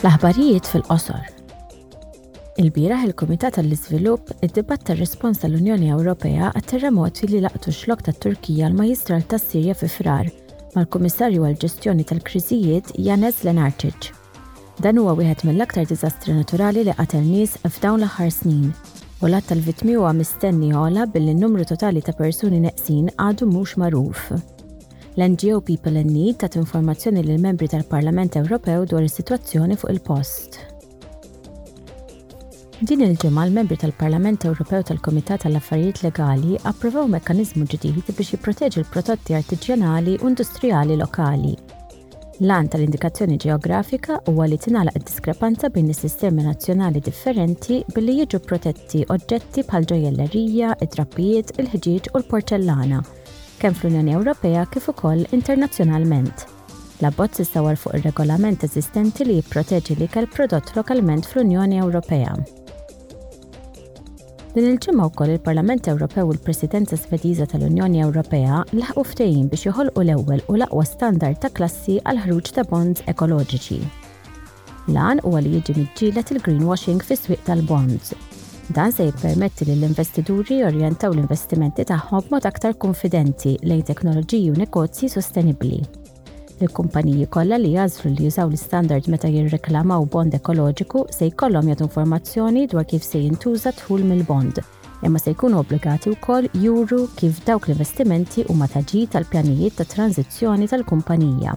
L-aħbarijiet fil-qosor. Il-bieraħ il-Kumitat għall-Iżvilupp iddibatta r-rispons tal-Unjoni Ewropea għat-terremoti li laqtu x-xlokk tat-Turkija l-Majjistral tas-Sirja fi Frar mal-Kummissarju għall-Ġestjoni tal-Kriżijiet Janez Lenarcic. Dan huwa wieħed mill-aktar diżastri naturali li qatel nies f'dawn l-aħħar snin u l-għadd tal-vittmi huwa mistenni għola billi n-numru totali ta' persuni neqsin għadu mhux magħruf. L-NGO People in Need tat informazzjoni lill-Membri tal-Parlament Ewropew dwar is-sitwazzjoni fuq il-post. Din il-ġimgħa l-membri tal-Parlament Ewropew tal-Kumitat għall-Affarijiet Legali approvaw mekkaniżmu ġdid biex jipproteġi l-prodotti artiġjanali u industrijali lokali. L-għan tal-indikazzjoni ġeografika huwa li tingħalaq id-diskrepanza bejn is-sistemi nazzjonali differenti billi jiġu protetti oġġetti bħal ġojellerija, it-trappijiet, il-ħġieġ u l-porċellana, kemm fl-Unjoni Ewropea kif ukoll internazzjonalment. L-abbozz isawwar fuq ir-regolament eżistenti li jipproteġi l-ikel prodott lokalment fl-Unjoni Ewropea. Din il-ġimgħa wkoll il-Parlament Ewropew u l-Presidenza Svediża tal-Unjoni Ewropea laħqu ftehim biex joħolqu l-ewwel u l-aqwa standard ta' klassi għal ħruġ ta' bonds ekoloġiċi. L-għan huwa li jiġi miġġieled il-greenwashing fis-swieq tal-bonds. Dan se jippermetti li l-investituri jorjentaw l-investimenti tagħhom b'mod aktar kunfidenti lejn teknoloġiji u negozji sostenibbli. Il-kumpaniji kollha li jagħżlu li jużaw l-istandard meta jirreklamaw bond ekoloġiku se jkollhom jagħtu informazzjoni dwar kif se jintuża d-dħul mill-bond, imma se jkunu obbligati wkoll juru kif dawk l-investimenti huma ta' ġid għall-pjanijiet ta' tranżizzjoni tal-kumpanija.